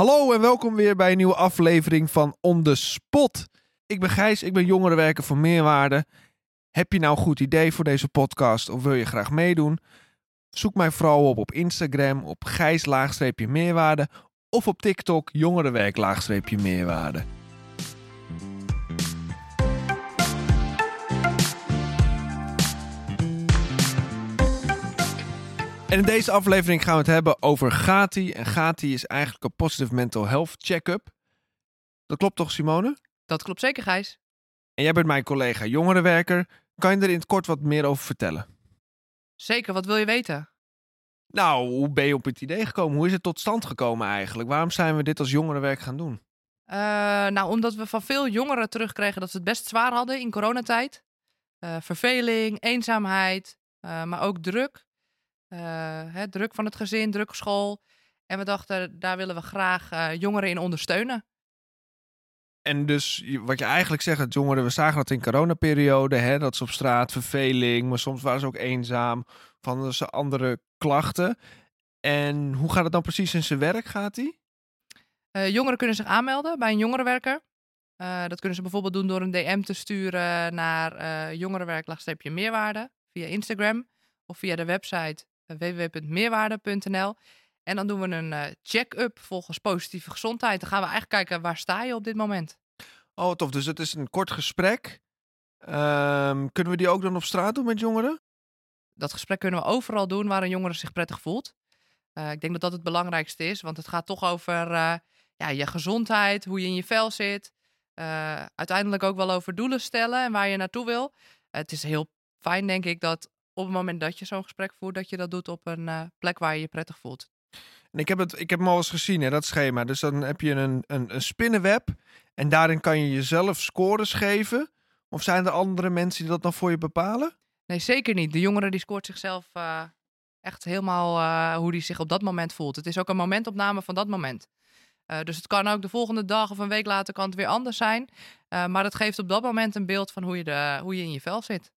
Hallo en welkom weer bij een nieuwe aflevering van On The Spot. Ik ben Gijs, ik ben jongerenwerker voor Meerwaarde. Heb je nou een goed idee voor deze podcast of wil je graag meedoen? Zoek mij vooral op op Instagram op Gijs-meerwaarde of op TikTok jongerenwerk-meerwaarde. En in deze aflevering gaan we het hebben over GATI. En GATI is eigenlijk een Positive Mental Health Check-up. Dat klopt toch, Simone? Dat klopt zeker, Gijs. En jij bent mijn collega jongerenwerker. Kan je er in het kort wat meer over vertellen? Zeker, wat wil je weten? Nou, hoe ben je op het idee gekomen? Hoe is het tot stand gekomen eigenlijk? Waarom zijn we dit als jongerenwerk gaan doen? Uh, nou, omdat we van veel jongeren terugkregen dat ze het best zwaar hadden in coronatijd. Uh, verveling, eenzaamheid, uh, maar ook druk. Hè, druk van het gezin, druk school. En we dachten, daar willen we graag jongeren in ondersteunen. En dus wat je eigenlijk zegt, dat jongeren, we zagen dat in coronaperiode, hè, dat ze op straat, verveling, maar soms waren ze ook eenzaam, van ze andere klachten. En hoe gaat het dan precies in zijn werk, gaat die? Uh, jongeren kunnen zich aanmelden bij een jongerenwerker. Uh, dat kunnen ze bijvoorbeeld doen door een DM te sturen naar uh, jongerenwerk-meerwaarde via Instagram of via de website www.meerwaarde.nl. En dan doen we een check-up volgens positieve gezondheid. Dan gaan we eigenlijk kijken waar sta je op dit moment. Oh, tof. Dus het is een kort gesprek. Um, kunnen we die ook dan op straat doen met jongeren? Dat gesprek kunnen we overal doen waar een jongere zich prettig voelt. Uh, ik denk dat dat het belangrijkste is, want het gaat toch over uh, ja, je gezondheid, hoe je in je vel zit. Uh, uiteindelijk ook wel over doelen stellen en waar je naartoe wil. het is heel fijn, denk ik, dat op het moment dat je zo'n gesprek voert, dat je dat doet op een plek waar je je prettig voelt. En ik heb, het, ik heb hem al eens gezien, hè, dat schema. Dus dan heb je een, een, een spinnenweb en daarin kan je jezelf scores geven. Of zijn er andere mensen die dat dan voor je bepalen? Nee, zeker niet. De jongere die scoort zichzelf uh, echt helemaal uh, hoe die zich op dat moment voelt. Het is ook een momentopname van dat moment. Uh, dus het kan ook de volgende dag of een week later kan het weer anders zijn. maar het geeft op dat moment een beeld van hoe je, de, hoe je in je vel zit.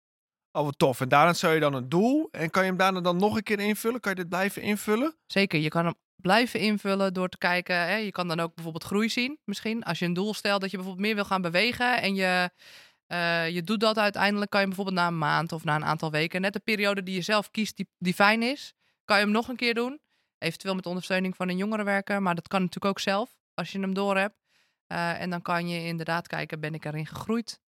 Oh, wat tof. En daarna zou je dan een doel. En kan je hem daarna dan nog een keer invullen? Kan je dit blijven invullen? Zeker. Je kan hem blijven invullen door te kijken. Hè, je kan dan ook bijvoorbeeld groei zien. Misschien als je een doel stelt dat je bijvoorbeeld meer wil gaan bewegen. En je, uh, je doet dat uiteindelijk. Kan je bijvoorbeeld na een maand of na een aantal weken. Net de periode die je zelf kiest, die, die fijn is. Kan je hem nog een keer doen. Eventueel met ondersteuning van een jongerenwerker. Maar dat kan natuurlijk ook zelf. Als je hem door hebt. Uh, en dan kan je inderdaad kijken, ben ik erin gegroeid?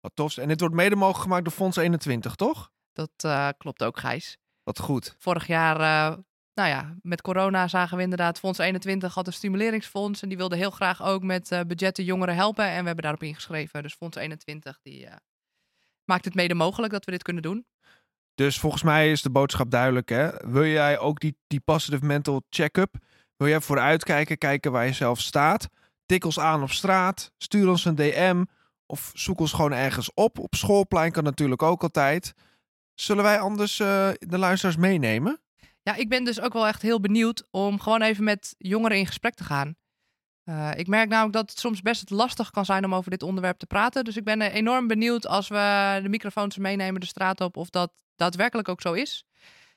Wat tof. En dit wordt mede mogelijk gemaakt door Fonds 21, toch? Dat uh, klopt ook, Gijs. Wat goed. Vorig jaar, uh, nou ja, met corona zagen we inderdaad, Fonds 21 had een stimuleringsfonds. En die wilde heel graag ook met uh, budgetten jongeren helpen. En we hebben daarop ingeschreven. Dus Fonds 21, die maakt het mede mogelijk dat we dit kunnen doen. Dus volgens mij is de boodschap duidelijk. Hè? Wil jij ook die, die positive mental check-up? Wil jij vooruitkijken, kijken waar je zelf staat? Tik ons aan op straat. Stuur ons een DM. Of zoek ons gewoon ergens op. Op schoolplein kan natuurlijk ook altijd. Zullen wij anders uh, de luisteraars meenemen? Ja, ik ben dus ook wel echt heel benieuwd om gewoon even met jongeren in gesprek te gaan. Uh, ik merk namelijk dat het soms best lastig kan zijn om over dit onderwerp te praten. Dus ik ben enorm benieuwd als we de microfoons meenemen de straat op, of dat daadwerkelijk ook zo is.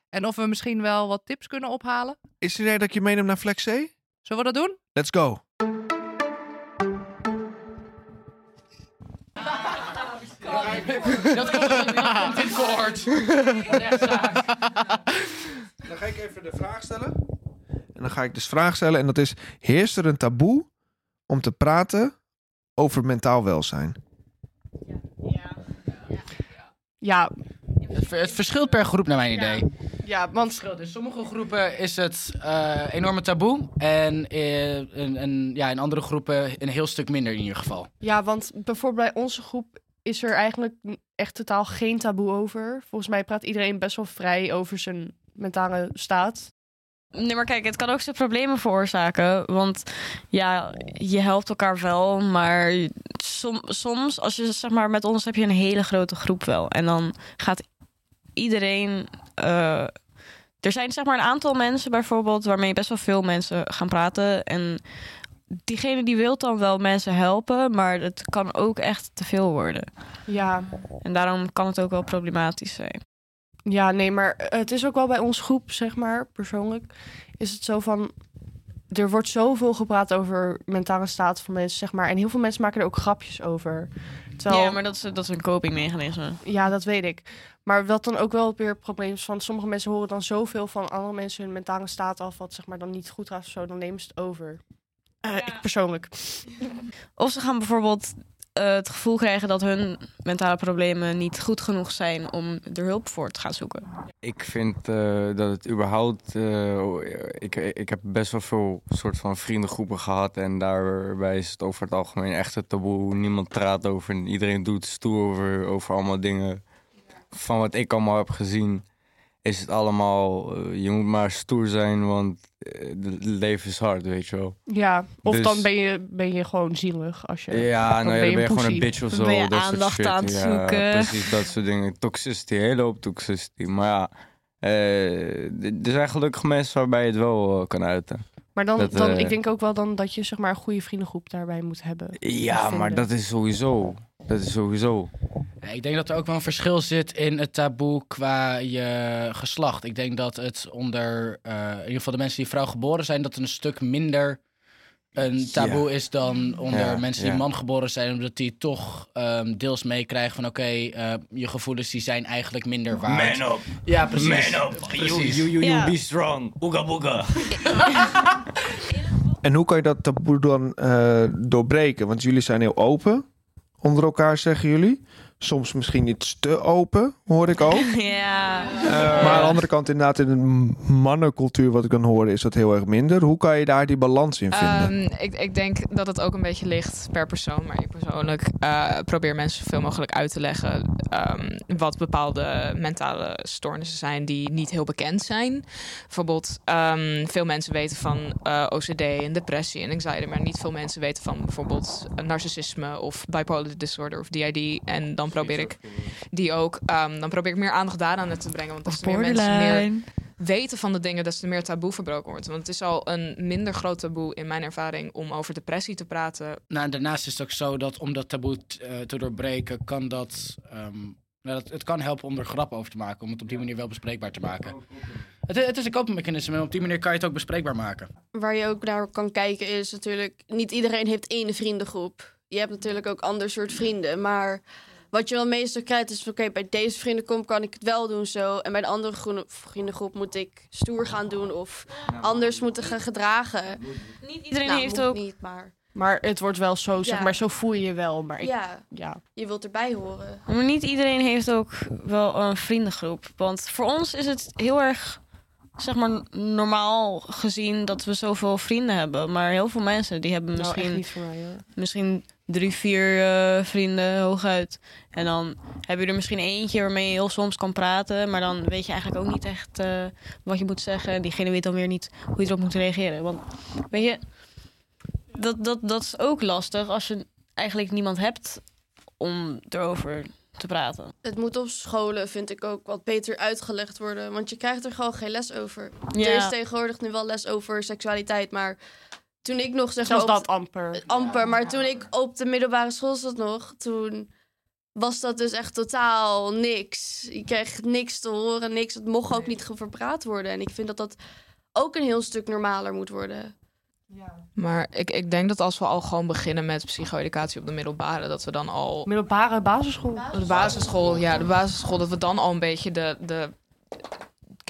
En of we misschien wel wat tips kunnen ophalen. Is het idee dat je meeneemt naar Flex C? Zullen we dat doen? Let's go. dat komt in kort. Dan ga ik even de vraag stellen. En dan ga ik dus vraag stellen. En dat is: heerst er een taboe om te praten over mentaal welzijn? Ja. Ja. Het, het verschilt per groep naar mijn idee. Ja, want. In sommige groepen is het uh, enorme taboe. En in, in, in, ja, in andere groepen een heel stuk minder in ieder geval. Ja, want bijvoorbeeld bij onze groep is er eigenlijk echt totaal geen taboe over. Volgens mij praat iedereen best wel vrij over zijn mentale staat. Nee, maar kijk, het kan ook zijn problemen veroorzaken. Want ja, je helpt elkaar wel, maar som, soms, als je zeg maar met ons heb je een hele grote groep wel. En dan gaat iedereen. Uh, er zijn zeg maar een aantal mensen bijvoorbeeld waarmee best wel veel mensen gaan praten. En diegene die wil dan wel mensen helpen, maar het kan ook echt te veel worden. Ja. En daarom kan het ook wel problematisch zijn. Ja, nee, maar het is ook wel bij ons groep, zeg maar, persoonlijk, is het zo van, er wordt zoveel gepraat over mentale staat van mensen, zeg maar. En heel veel mensen maken er ook grapjes over. Terwijl, Ja, maar dat is, dat is een copingmechanisme. Ja, dat weet ik. Maar wat dan ook wel weer het probleem is van sommige mensen horen dan zoveel van andere mensen hun mentale staat af, wat zeg maar dan niet goed gaat of zo, dan nemen ze het over. Eh, Ik persoonlijk. Of ze gaan bijvoorbeeld eh, het gevoel krijgen dat hun mentale problemen niet goed genoeg zijn om er hulp voor te gaan zoeken. Ik vind eh, dat het überhaupt. eh, ik, ik heb best wel veel soort van vriendengroepen gehad. En daarbij is het over het algemeen echt een taboe. Niemand praat over. en Iedereen doet stoer over, over allemaal dingen. Van wat ik allemaal heb gezien, is het allemaal. eh, je moet maar stoer zijn, want eh, het leven is hard, weet je wel. Ja, of Dus- dan ben je, ben je gewoon zielig als je. Ja, dan nou ja, ben dan je ben je gewoon een bitch of Dan zo. ben je dat soort aandacht shit. aan het ja, zoeken. Precies, dat soort dingen. Toxicity, hele hoop toxicity. Maar ja, eh, er zijn gelukkig mensen waarbij je het wel kan uiten. Maar dan, Dat, dan eh, ik denk ook wel dan dat je zeg maar een goede vriendengroep daarbij moet hebben. Ja, maar dat is sowieso. Dat is sowieso. Ja, ik denk dat er ook wel een verschil zit in het taboe qua je geslacht. Ik denk dat het onder, eh, in ieder geval de mensen die vrouw geboren zijn, dat het een stuk minder een taboe is dan onder Ja, mensen die ja. man geboren zijn. Omdat die toch ehm, deels meekrijgen van oké, eh, je gevoelens die zijn eigenlijk minder waard. up, Ja, precies. man up. Precies. you, you, you be strong. Ooga booga. En hoe kan je dat taboe dan eh, doorbreken? Want jullie zijn heel open onder elkaar, zeggen jullie. Soms misschien iets te open, hoor ik ook. Ja. Maar aan de andere kant, inderdaad, in een mannencultuur, wat ik dan hoor, is dat heel erg minder. Hoe kan je daar die balans in vinden? Ehm, ik, ik denk dat het ook een beetje ligt per persoon. Maar ik persoonlijk eh, probeer mensen zoveel mogelijk uit te leggen ehm, wat bepaalde mentale stoornissen zijn die niet heel bekend zijn. Bijvoorbeeld, ehm, veel mensen weten van eh, OCD en depressie en anxiety, maar niet veel mensen weten van bijvoorbeeld narcissisme of bipolar disorder of DID. En dan probeer ik die ook, ehm, dan probeer ik meer aandacht daaraan te brengen. Want te meer mensen meer weten van de dingen, des te meer taboe verbroken wordt. Want het is al een minder groot taboe in mijn ervaring om over depressie te praten. Nou, en daarnaast is het ook zo dat om dat taboe t- eh, te doorbreken, kan dat, ehm, nou, dat. Het kan helpen om er grap over te maken, om het op die manier wel bespreekbaar te maken. Het, het is een koopmechanisme en op die manier kan je het ook bespreekbaar maken. waar je ook naar kan kijken is natuurlijk... niet iedereen heeft één vriendengroep. Je hebt natuurlijk ook ander soort vrienden. Maar wat je wel meestal krijgt is... oké, bij deze vriendengroep kan ik het wel doen zo... en bij de andere groene- vriendengroep moet ik stoer gaan doen... of anders moeten gaan gedragen. Niet iedereen Nou, heeft ook... niet, maar Maar het wordt wel zo, zeg Ja. maar, zo voel je je wel. Maar ik, ja, ja. je wilt erbij horen. Maar niet iedereen heeft ook wel een vriendengroep. Want voor ons is het heel erg, zeg maar, normaal gezien dat we zoveel vrienden hebben. Maar heel veel mensen die hebben Nou, echt misschien, niet voor mij misschien drie, vier eh, vrienden hooguit. En dan heb je er misschien eentje waarmee je heel soms kan praten. Maar dan weet je eigenlijk ook niet echt eh, wat je moet zeggen. Diegene weet dan weer niet hoe je erop moet reageren. Want weet je, dat, dat, dat is ook lastig als je eigenlijk niemand hebt om erover te praten. Het moet op scholen, vind ik ook, wat beter uitgelegd worden. Want je krijgt er gewoon geen les over. Ja. Er is tegenwoordig nu wel les over seksualiteit, maar... Toen ik nog zeg maar, Zelfs op- dat amper. amper. Maar toen ik op de middelbare school zat nog, toen was dat dus echt totaal niks. Je kreeg niks te horen, niks. Het mocht ook niet verpraat worden. En ik vind dat dat ook een heel stuk normaler moet worden. Maar ik, ik denk dat als we al gewoon beginnen met psycho-educatie op de middelbare, dat we dan al Middelbare basisschool. de basisschool, ja, de basisschool, dat we dan al een beetje de, de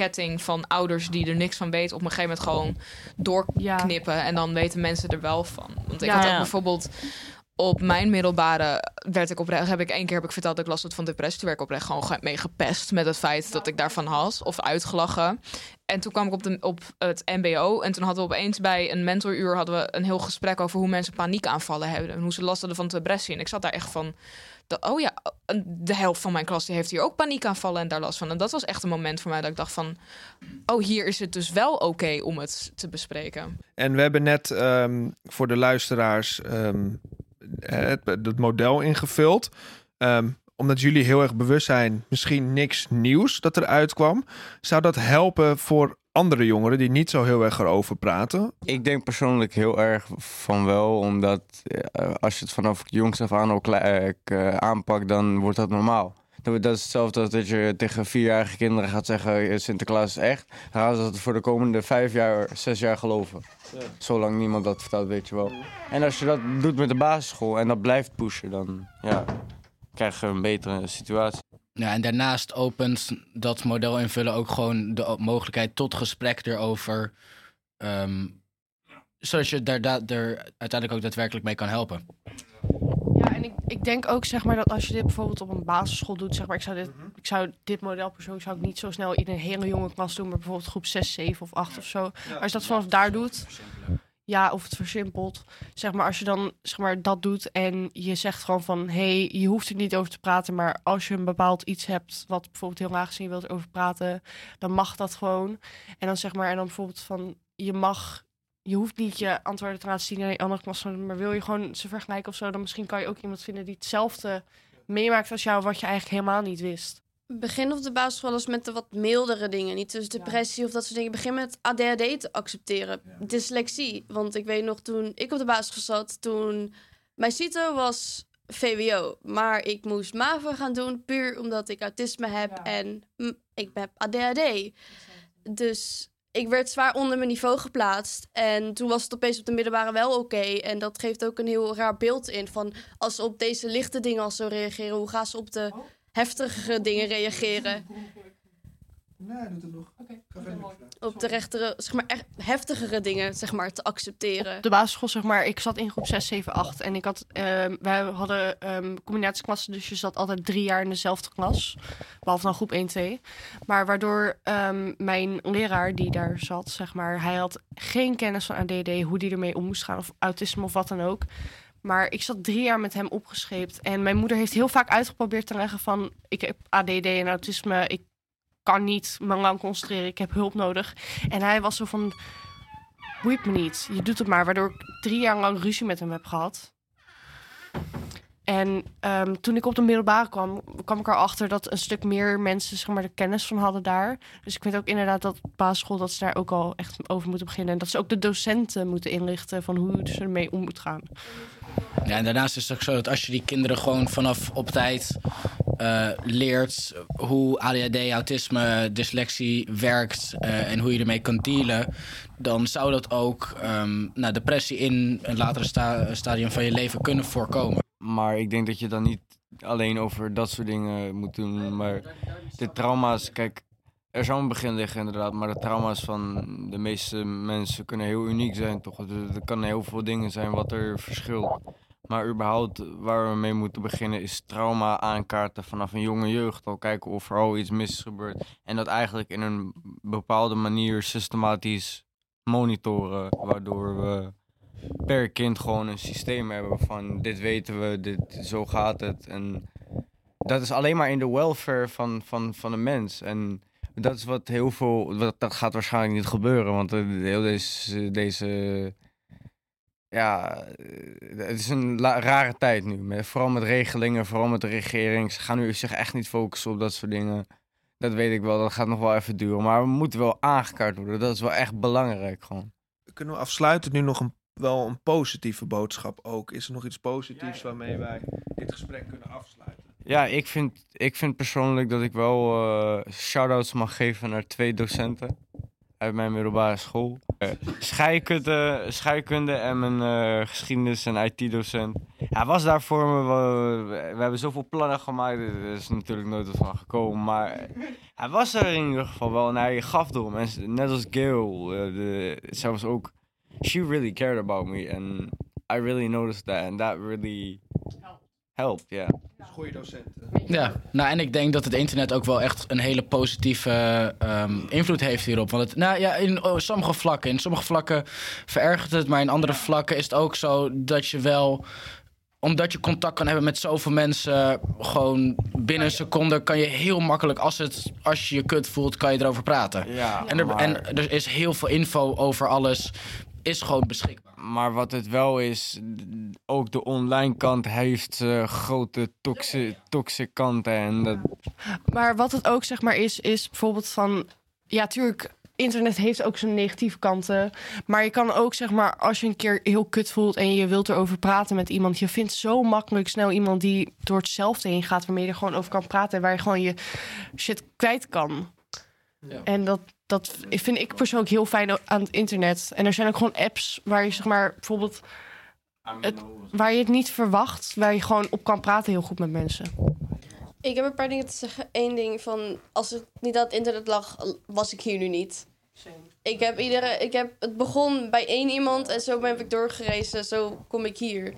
ketting van ouders die er niks van weten, op een gegeven moment gewoon doorknippen. En dan weten mensen er wel van. Want ik Ja, had ook ja. bijvoorbeeld op mijn middelbare werd ik oprecht, heb ik één keer heb ik verteld dat ik last had van depressie. Toen werd ik oprecht gewoon ge- mee gepest met het feit dat ik daarvan had of uitgelachen. En toen kwam ik op, de, op het MBO en toen hadden we opeens bij een mentoruur hadden we een heel gesprek over hoe mensen paniekaanvallen hebben en hoe ze last hadden van depressie. En ik zat daar echt van, oh ja, de helft van mijn klas die heeft hier ook paniekaanvallen en daar last van. En dat was echt een moment voor mij dat ik dacht van, oh hier is het dus wel oké om het te bespreken. En we hebben net ehm, voor de luisteraars ehm, het, het model ingevuld. Ehm, omdat jullie heel erg bewust zijn, misschien niks nieuws dat eruit kwam. Zou dat helpen voor andere jongeren die niet zo heel erg erover praten? Ik denk persoonlijk heel erg van wel, omdat eh, als je het vanaf jongs af aan al klein, eh, aanpakt, dan wordt dat normaal. Dat, is hetzelfde als dat je tegen vierjarige kinderen gaat zeggen... eh, Sinterklaas is echt. Dan gaan ze dat voor de komende vijf jaar, zes jaar geloven. Zolang niemand dat vertelt, weet je wel. En als je dat doet met de basisschool en dat blijft pushen... dan ja, krijg je een betere situatie. Ja, en daarnaast opent dat model invullen ook gewoon de mogelijkheid tot gesprek erover. ehm, zodat je daar, daar, er uiteindelijk ook daadwerkelijk mee kan helpen. Ja, en ik, ik denk ook zeg maar dat als je dit bijvoorbeeld op een basisschool doet, zeg maar, ik zou dit, ik zou dit model persoonlijk zou ik niet zo snel in een hele jonge klas doen, maar bijvoorbeeld groep 6, 7 of 8 of zo. Als je dat vanaf daar doet, ja, of het versimpelt, zeg maar, als je dan zeg maar dat doet en je zegt gewoon van, hey, je hoeft er niet over te praten, maar als je een bepaald iets hebt wat bijvoorbeeld heel en je wilt erover praten, dan mag dat gewoon. En dan zeg maar, en dan bijvoorbeeld van, je mag je hoeft niet je antwoorden te laten zien aan een andere klas, maar wil je gewoon ze vergelijken of zo, dan misschien kan je ook iemand vinden die hetzelfde meemaakt als jou, wat je eigenlijk helemaal niet wist. Begin op de basisschool eens met de wat mildere dingen. Niet dus depressie of dat soort dingen. Begin met ADHD te accepteren. Dyslexie. Want ik weet nog toen ik op de basisschool zat, toen mijn CITO was VWO. Maar ik moest MAVO gaan doen puur omdat ik autisme heb en mm, ik heb ADHD. Dus ik werd zwaar onder mijn niveau geplaatst. En toen was het opeens op de middelbare wel oké. En dat geeft ook een heel raar beeld in van als ze op deze lichte dingen al zo reageren, hoe gaan ze op de heftigere dingen reageren? Nee, doet het nog. Op de rechtere, zeg maar, echt heftigere dingen, zeg maar, te accepteren. Op de basisschool, zeg maar, ik zat in groep 6, 7, 8 en ik had, ehm, wij hadden ehm combinatieklassen, dus je zat altijd drie jaar in dezelfde klas, behalve dan groep 1, 2. Maar waardoor ehm, mijn leraar die daar zat, zeg maar, hij had geen kennis van ADD, hoe die ermee om moest gaan, of autisme of wat dan ook. Maar ik zat drie jaar met hem opgescheept. En mijn moeder heeft heel vaak uitgeprobeerd te leggen van... ik heb ADD en autisme, ik kan niet me lang concentreren, ik heb hulp nodig. En hij was zo van, boeit me niet, je doet het maar. Waardoor ik drie jaar lang ruzie met hem heb gehad. En ehm, toen ik op de middelbare kwam, kwam ik erachter dat een stuk meer mensen zeg maar, de kennis van hadden daar. Dus ik vind ook inderdaad dat basisschool dat ze daar ook al echt over moeten beginnen. En dat ze ook de docenten moeten inlichten van hoe ze ermee om moeten gaan. Ja, en daarnaast is het ook zo dat als je die kinderen gewoon vanaf op tijd eh, leert hoe ADHD, autisme, dyslexie werkt eh, en hoe je ermee kan dealen, dan zou dat ook ehm, nou, depressie in een latere sta- stadium van je leven kunnen voorkomen. Maar ik denk dat je dan niet alleen over dat soort dingen moet doen. Maar de trauma's, kijk, er zou een begin liggen inderdaad. Maar de trauma's van de meeste mensen kunnen heel uniek zijn, toch? Er, kan heel veel dingen zijn wat er verschilt. Maar überhaupt waar we mee moeten beginnen is trauma aankaarten vanaf een jonge jeugd. Al kijken of er al iets mis is gebeurd. En dat eigenlijk in een bepaalde manier systematisch monitoren. Waardoor we per kind gewoon een systeem hebben van dit weten we, dit, zo gaat het. En dat is alleen maar in de welfare van, van, van de mens. En dat is wat heel veel, wat, dat gaat waarschijnlijk niet gebeuren, want eh, heel deze, deze ja, eh, het is een rare tijd nu. Met, vooral met regelingen, vooral met de regering. Ze gaan nu zich echt niet focussen op dat soort dingen. Dat weet ik wel, dat gaat nog wel even duren. Maar we moeten wel aangekaart worden. Dat is wel echt belangrijk gewoon. Kunnen we afsluitend nu nog een, wel een positieve boodschap ook? Is er nog iets positiefs waarmee wij dit gesprek kunnen afsluiten? Ja, ik vind, ik vind persoonlijk dat ik wel eh shout-outs mag geven naar twee docenten uit mijn middelbare school. Eh, scheikunde, scheikunde en mijn eh, geschiedenis- en IT-docent. Hij was daar voor me. We, hebben zoveel plannen gemaakt. Er is natuurlijk nooit wat van gekomen. Maar hij was er in ieder geval wel. En hij gaf door. En net als Gail. was ook... She really cared about me. And I really noticed that. And that really yeah. Goeie docenten. Ja, nou en ik denk dat het internet ook wel echt een hele positieve ehm, invloed heeft hierop. Want het, nou ja, in oh, sommige vlakken, in sommige vlakken verergert het, maar in andere vlakken is het ook zo dat je wel omdat je contact kan hebben met zoveel mensen, gewoon binnen een seconde kan je heel makkelijk, als, het, als je je kut voelt, kan je erover praten. Ja, En er, maar- en er is heel veel info over alles, is gewoon beschikbaar. Maar wat het wel is, ook de online kant heeft eh, grote toxi toxic kanten. En dat, Maar wat het ook zeg maar is, is bijvoorbeeld van... Ja, tuurlijk, internet heeft ook zijn negatieve kanten. Maar je kan ook, zeg maar, als je een keer heel kut voelt en je wilt erover praten met iemand. Je vindt zo makkelijk snel iemand die door hetzelfde heen gaat. Waarmee je er gewoon over kan praten. En waar je gewoon je shit kwijt kan. Ja. En dat, dat vind ik persoonlijk heel fijn aan het internet. En er zijn ook gewoon apps waar je, zeg maar, bijvoorbeeld. Het, waar je het niet verwacht, waar je gewoon op kan praten heel goed met mensen. Ik heb een paar dingen te zeggen. Eén ding van, als het niet aan het internet lag, was ik hier nu niet. Ik heb, iedere, ik heb, het begon bij één iemand en zo ben ik doorgerezen. Zo kom ik hier.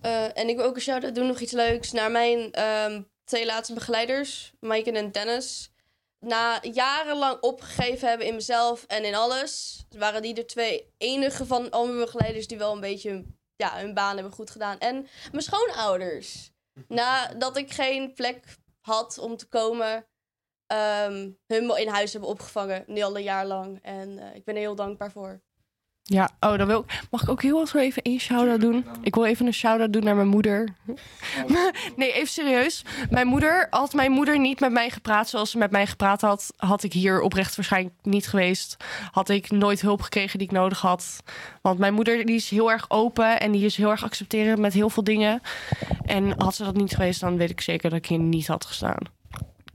Eh, en ik wil ook een shout-out doen, nog iets leuks, naar mijn ehm, twee laatste begeleiders, Maaike en Dennis. Na jarenlang opgegeven hebben in mezelf en in alles, waren die de twee enige van al mijn begeleiders die wel een beetje ja, hun baan hebben goed gedaan. En mijn schoonouders. Nadat ik geen plek had om te komen, ehm hun in huis hebben opgevangen, nu al een jaar lang. En eh, ik ben er heel dankbaar voor. Ja, oh, dan wil ik. Mag ik ook heel even even één shout-out doen? Ik wil even een shout-out doen naar mijn moeder. nee, even serieus. Mijn moeder, had mijn moeder niet met mij gepraat zoals ze met mij gepraat had, had ik hier oprecht waarschijnlijk niet geweest. Had ik nooit hulp gekregen die ik nodig had. Want mijn moeder die is heel erg open en die is heel erg accepterend met heel veel dingen. En had ze dat niet geweest, dan weet ik zeker dat ik hier niet had gestaan.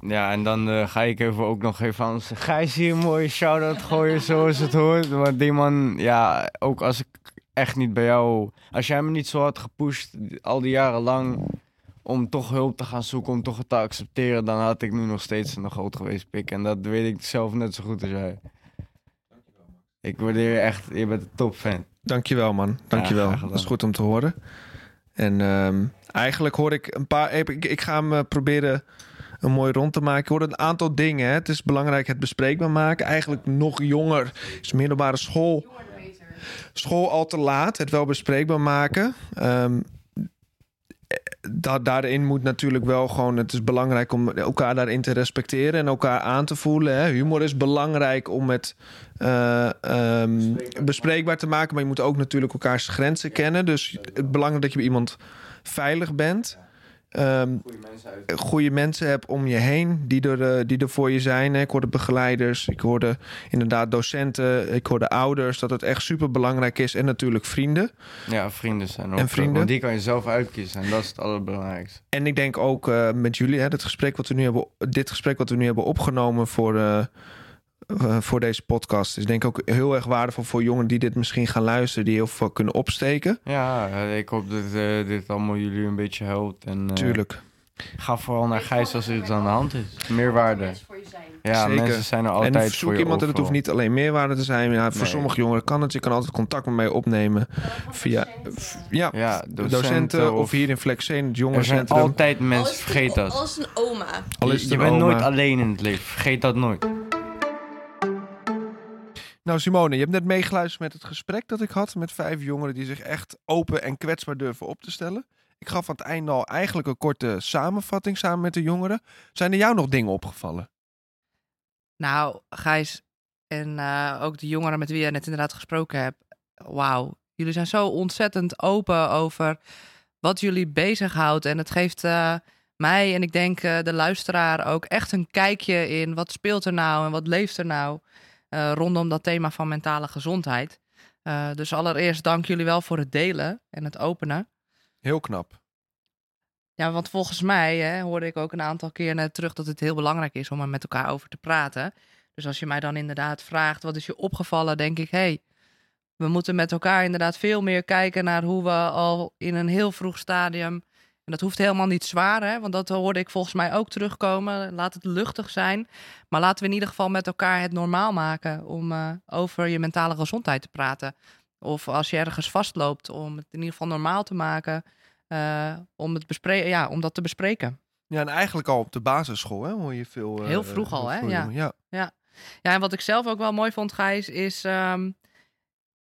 Ja, en dan eh, ga ik even ook nog even aan Gijs hier een mooie shout-out gooien zoals het hoort. Want die man, ja, ook als ik echt niet bij jou... Als jij me niet zo had gepusht al die jaren lang om toch hulp te gaan zoeken, om toch het te accepteren, dan had ik nu nog steeds een groot geweest pik. En dat weet ik zelf net zo goed als jij. Ik waardeer je echt, je bent een topfan. Dankjewel, man. Dankjewel. gedaan. dat is goed om te horen. En ehm, eigenlijk hoor ik een paar... Ik, ik ga hem eh, proberen een mooi rond te maken. Hoor een aantal dingen. Hè. Het is belangrijk het bespreekbaar maken. Eigenlijk nog jonger is middelbare school. School al te laat. Het wel bespreekbaar maken. Ehm, da daarin moet natuurlijk wel gewoon... Het is belangrijk om elkaar daarin te respecteren... en elkaar aan te voelen. Hè. Humor is belangrijk om het eh, ehm, bespreekbaar te maken... maar je moet ook natuurlijk elkaars grenzen kennen. Dus het belangrijk dat je bij iemand veilig bent... Ehm, goede mensen hebt om je heen die er, eh, die er voor je zijn. hè. Ik hoorde begeleiders, ik hoorde inderdaad docenten, ik hoorde ouders. Dat het echt super belangrijk is. En natuurlijk vrienden. Ja, vrienden zijn ook. En vrienden? Want die kan je zelf uitkiezen en dat is het allerbelangrijkste. En ik denk ook eh, met jullie, hè, het gesprek wat we nu hebben, dit gesprek wat we nu hebben opgenomen voor, eh, eh, voor deze podcast, is denk ik ook heel erg waardevol voor jongeren die dit misschien gaan luisteren, die heel veel kunnen opsteken. Ja, ik hoop dat eh, dit allemaal jullie een beetje helpt. En, eh, Tuurlijk. Ga vooral naar Gijs als er iets aan de hand is. Meerwaarde. Ja, Zeker. mensen zijn er En altijd voor zoek iemand en het hoeft niet alleen meerwaarde te zijn. Ja, voor Nee. sommige jongeren kan het. Je kan altijd contact met mij opnemen via ja, Ja, docenten, of, hier in Flexen, het Er zijn jongerencentrum. altijd mensen, vergeet dat. Als een oma. Al je bent oma. nooit alleen in het leven. Vergeet dat nooit. Nou, Simone, je hebt net meegeluisterd met het gesprek dat ik had met vijf jongeren die zich echt open en kwetsbaar durven op te stellen. Ik gaf aan het einde al eigenlijk een korte samenvatting samen met de jongeren. Zijn er jou nog dingen opgevallen? Nou, Gijs en eh, ook de jongeren met wie je net inderdaad gesproken hebt. Wauw, jullie zijn zo ontzettend open over wat jullie bezighoudt. En het geeft eh, mij en ik denk eh, de luisteraar ook echt een kijkje in wat speelt er nou en wat leeft er nou eh, rondom dat thema van mentale gezondheid. Eh, dus allereerst dank jullie wel voor het delen en het openen. Heel knap. Ja, want volgens mij hè, hoorde ik ook een aantal keer net terug dat het heel belangrijk is om er met elkaar over te praten. Dus als je mij dan inderdaad vraagt, wat is je opgevallen, denk ik, hé, hey, we moeten met elkaar inderdaad veel meer kijken naar hoe we al in een heel vroeg stadium, en dat hoeft helemaal niet zwaar, hè, want dat hoorde ik volgens mij ook terugkomen, laat het luchtig zijn, maar laten we in ieder geval met elkaar het normaal maken om eh, over je mentale gezondheid te praten. Of als je ergens vastloopt, om het in ieder geval normaal te maken. eh, om, het bespre- ja, om dat te bespreken. Ja, en eigenlijk al op de basisschool hè, hoor je veel. eh, Heel vroeg al, hè? Ja. ja. Ja, en wat ik zelf ook wel mooi vond, Gijs, is... ehm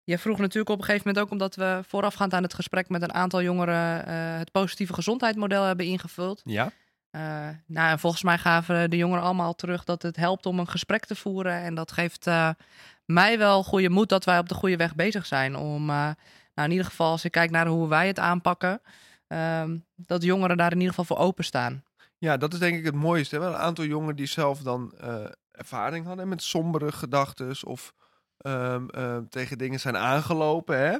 je vroeg natuurlijk op een gegeven moment ook... omdat we voorafgaand aan het gesprek met een aantal jongeren... eh, het positieve gezondheidsmodel hebben ingevuld. Ja. Eh, nou, en volgens mij gaven de jongeren allemaal terug... dat het helpt om een gesprek te voeren. En dat geeft eh, mij wel goede moed dat wij op de goede weg bezig zijn. Om, nou, in ieder geval, als ik kijk naar hoe wij het aanpakken... ehm, dat jongeren daar in ieder geval voor openstaan. Ja, dat is denk ik het mooiste. Hè? Wel Een aantal jongeren die zelf dan ervaring hadden met sombere gedachten of ehm, ehm, tegen dingen zijn aangelopen. Hè?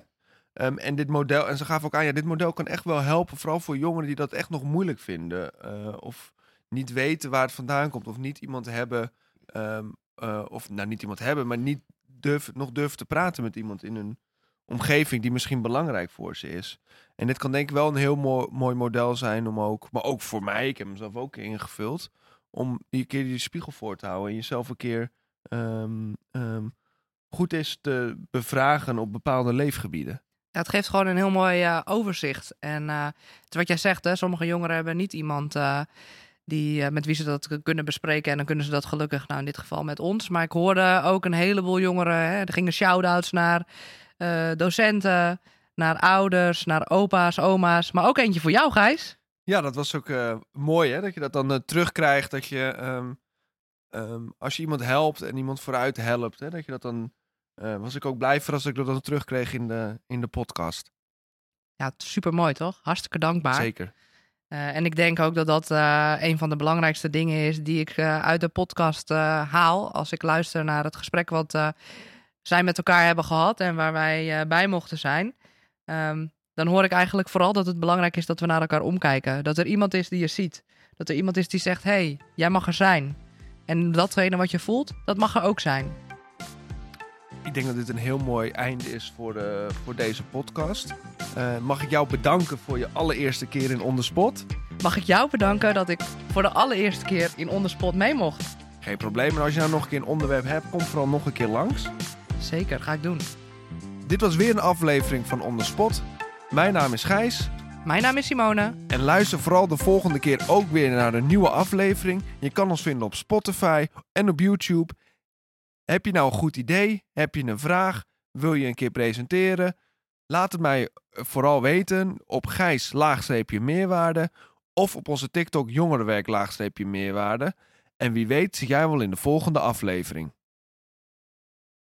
Ehm, en dit model, en ze gaven ook aan, ja, dit model kan echt wel helpen, vooral voor jongeren die dat echt nog moeilijk vinden. eh, of niet weten waar het vandaan komt, of niet iemand hebben, eh, of nou niet iemand hebben, maar niet durf, nog durven te praten met iemand in hun omgeving die misschien belangrijk voor ze is. En dit kan denk ik wel een heel mooi, mooi model zijn om ook, maar ook voor mij, ik heb hem zelf ook ingevuld, om die keer die spiegel voor te houden en jezelf een keer goed is te bevragen op bepaalde leefgebieden. Ja, het geeft gewoon een heel mooi eh, overzicht. En eh, het is wat jij zegt, hè, sommige jongeren hebben niet iemand eh, die, met wie ze dat kunnen bespreken. En dan kunnen ze dat gelukkig, nou in dit geval met ons. Maar ik hoorde ook een heleboel jongeren. Hè, er gingen shout-outs naar eh, docenten, naar ouders, naar opa's, oma's. Maar ook eentje voor jou, Gijs. Ja, dat was ook eh, mooi, hè? Dat je dat dan terugkrijgt. Dat je, ehm, ehm, als je iemand helpt en iemand vooruit helpt, hè, dat je dat dan. Eh, was ik ook blij voor als ik dat dan terugkreeg in de, in de podcast. Ja, super mooi toch? Hartstikke dankbaar. Zeker. Eh, en ik denk ook dat dat eh, een van de belangrijkste dingen is die ik uit de podcast haal. Als ik luister naar het gesprek wat zij met elkaar hebben gehad en waar wij bij mochten zijn. Ehm, dan hoor ik eigenlijk vooral dat het belangrijk is dat we naar elkaar omkijken. Dat er iemand is die je ziet. Dat er iemand is die zegt: hé, hey, jij mag er zijn. En datgene wat je voelt, dat mag er ook zijn. Ik denk dat dit een heel mooi einde is voor, de, voor deze podcast. Eh, mag ik jou bedanken voor je allereerste keer in Onderspot? Mag ik jou bedanken dat ik voor de allereerste keer in Onderspot mee mocht? Geen probleem. En als je nou nog een keer een onderwerp hebt, kom vooral nog een keer langs. Zeker, ga ik doen. Dit was weer een aflevering van Onderspot. Mijn naam is Gijs. Mijn naam is Simone. En luister vooral de volgende keer ook weer naar een nieuwe aflevering. Je kan ons vinden op Spotify en op YouTube. Heb je nou een goed idee? Heb je een vraag? Wil je een keer presenteren? Laat het mij vooral weten op Gijs laagstreepje meerwaarde of op onze TikTok jongerenwerk laagstreepje meerwaarde. En wie weet zie jij wel in de volgende aflevering.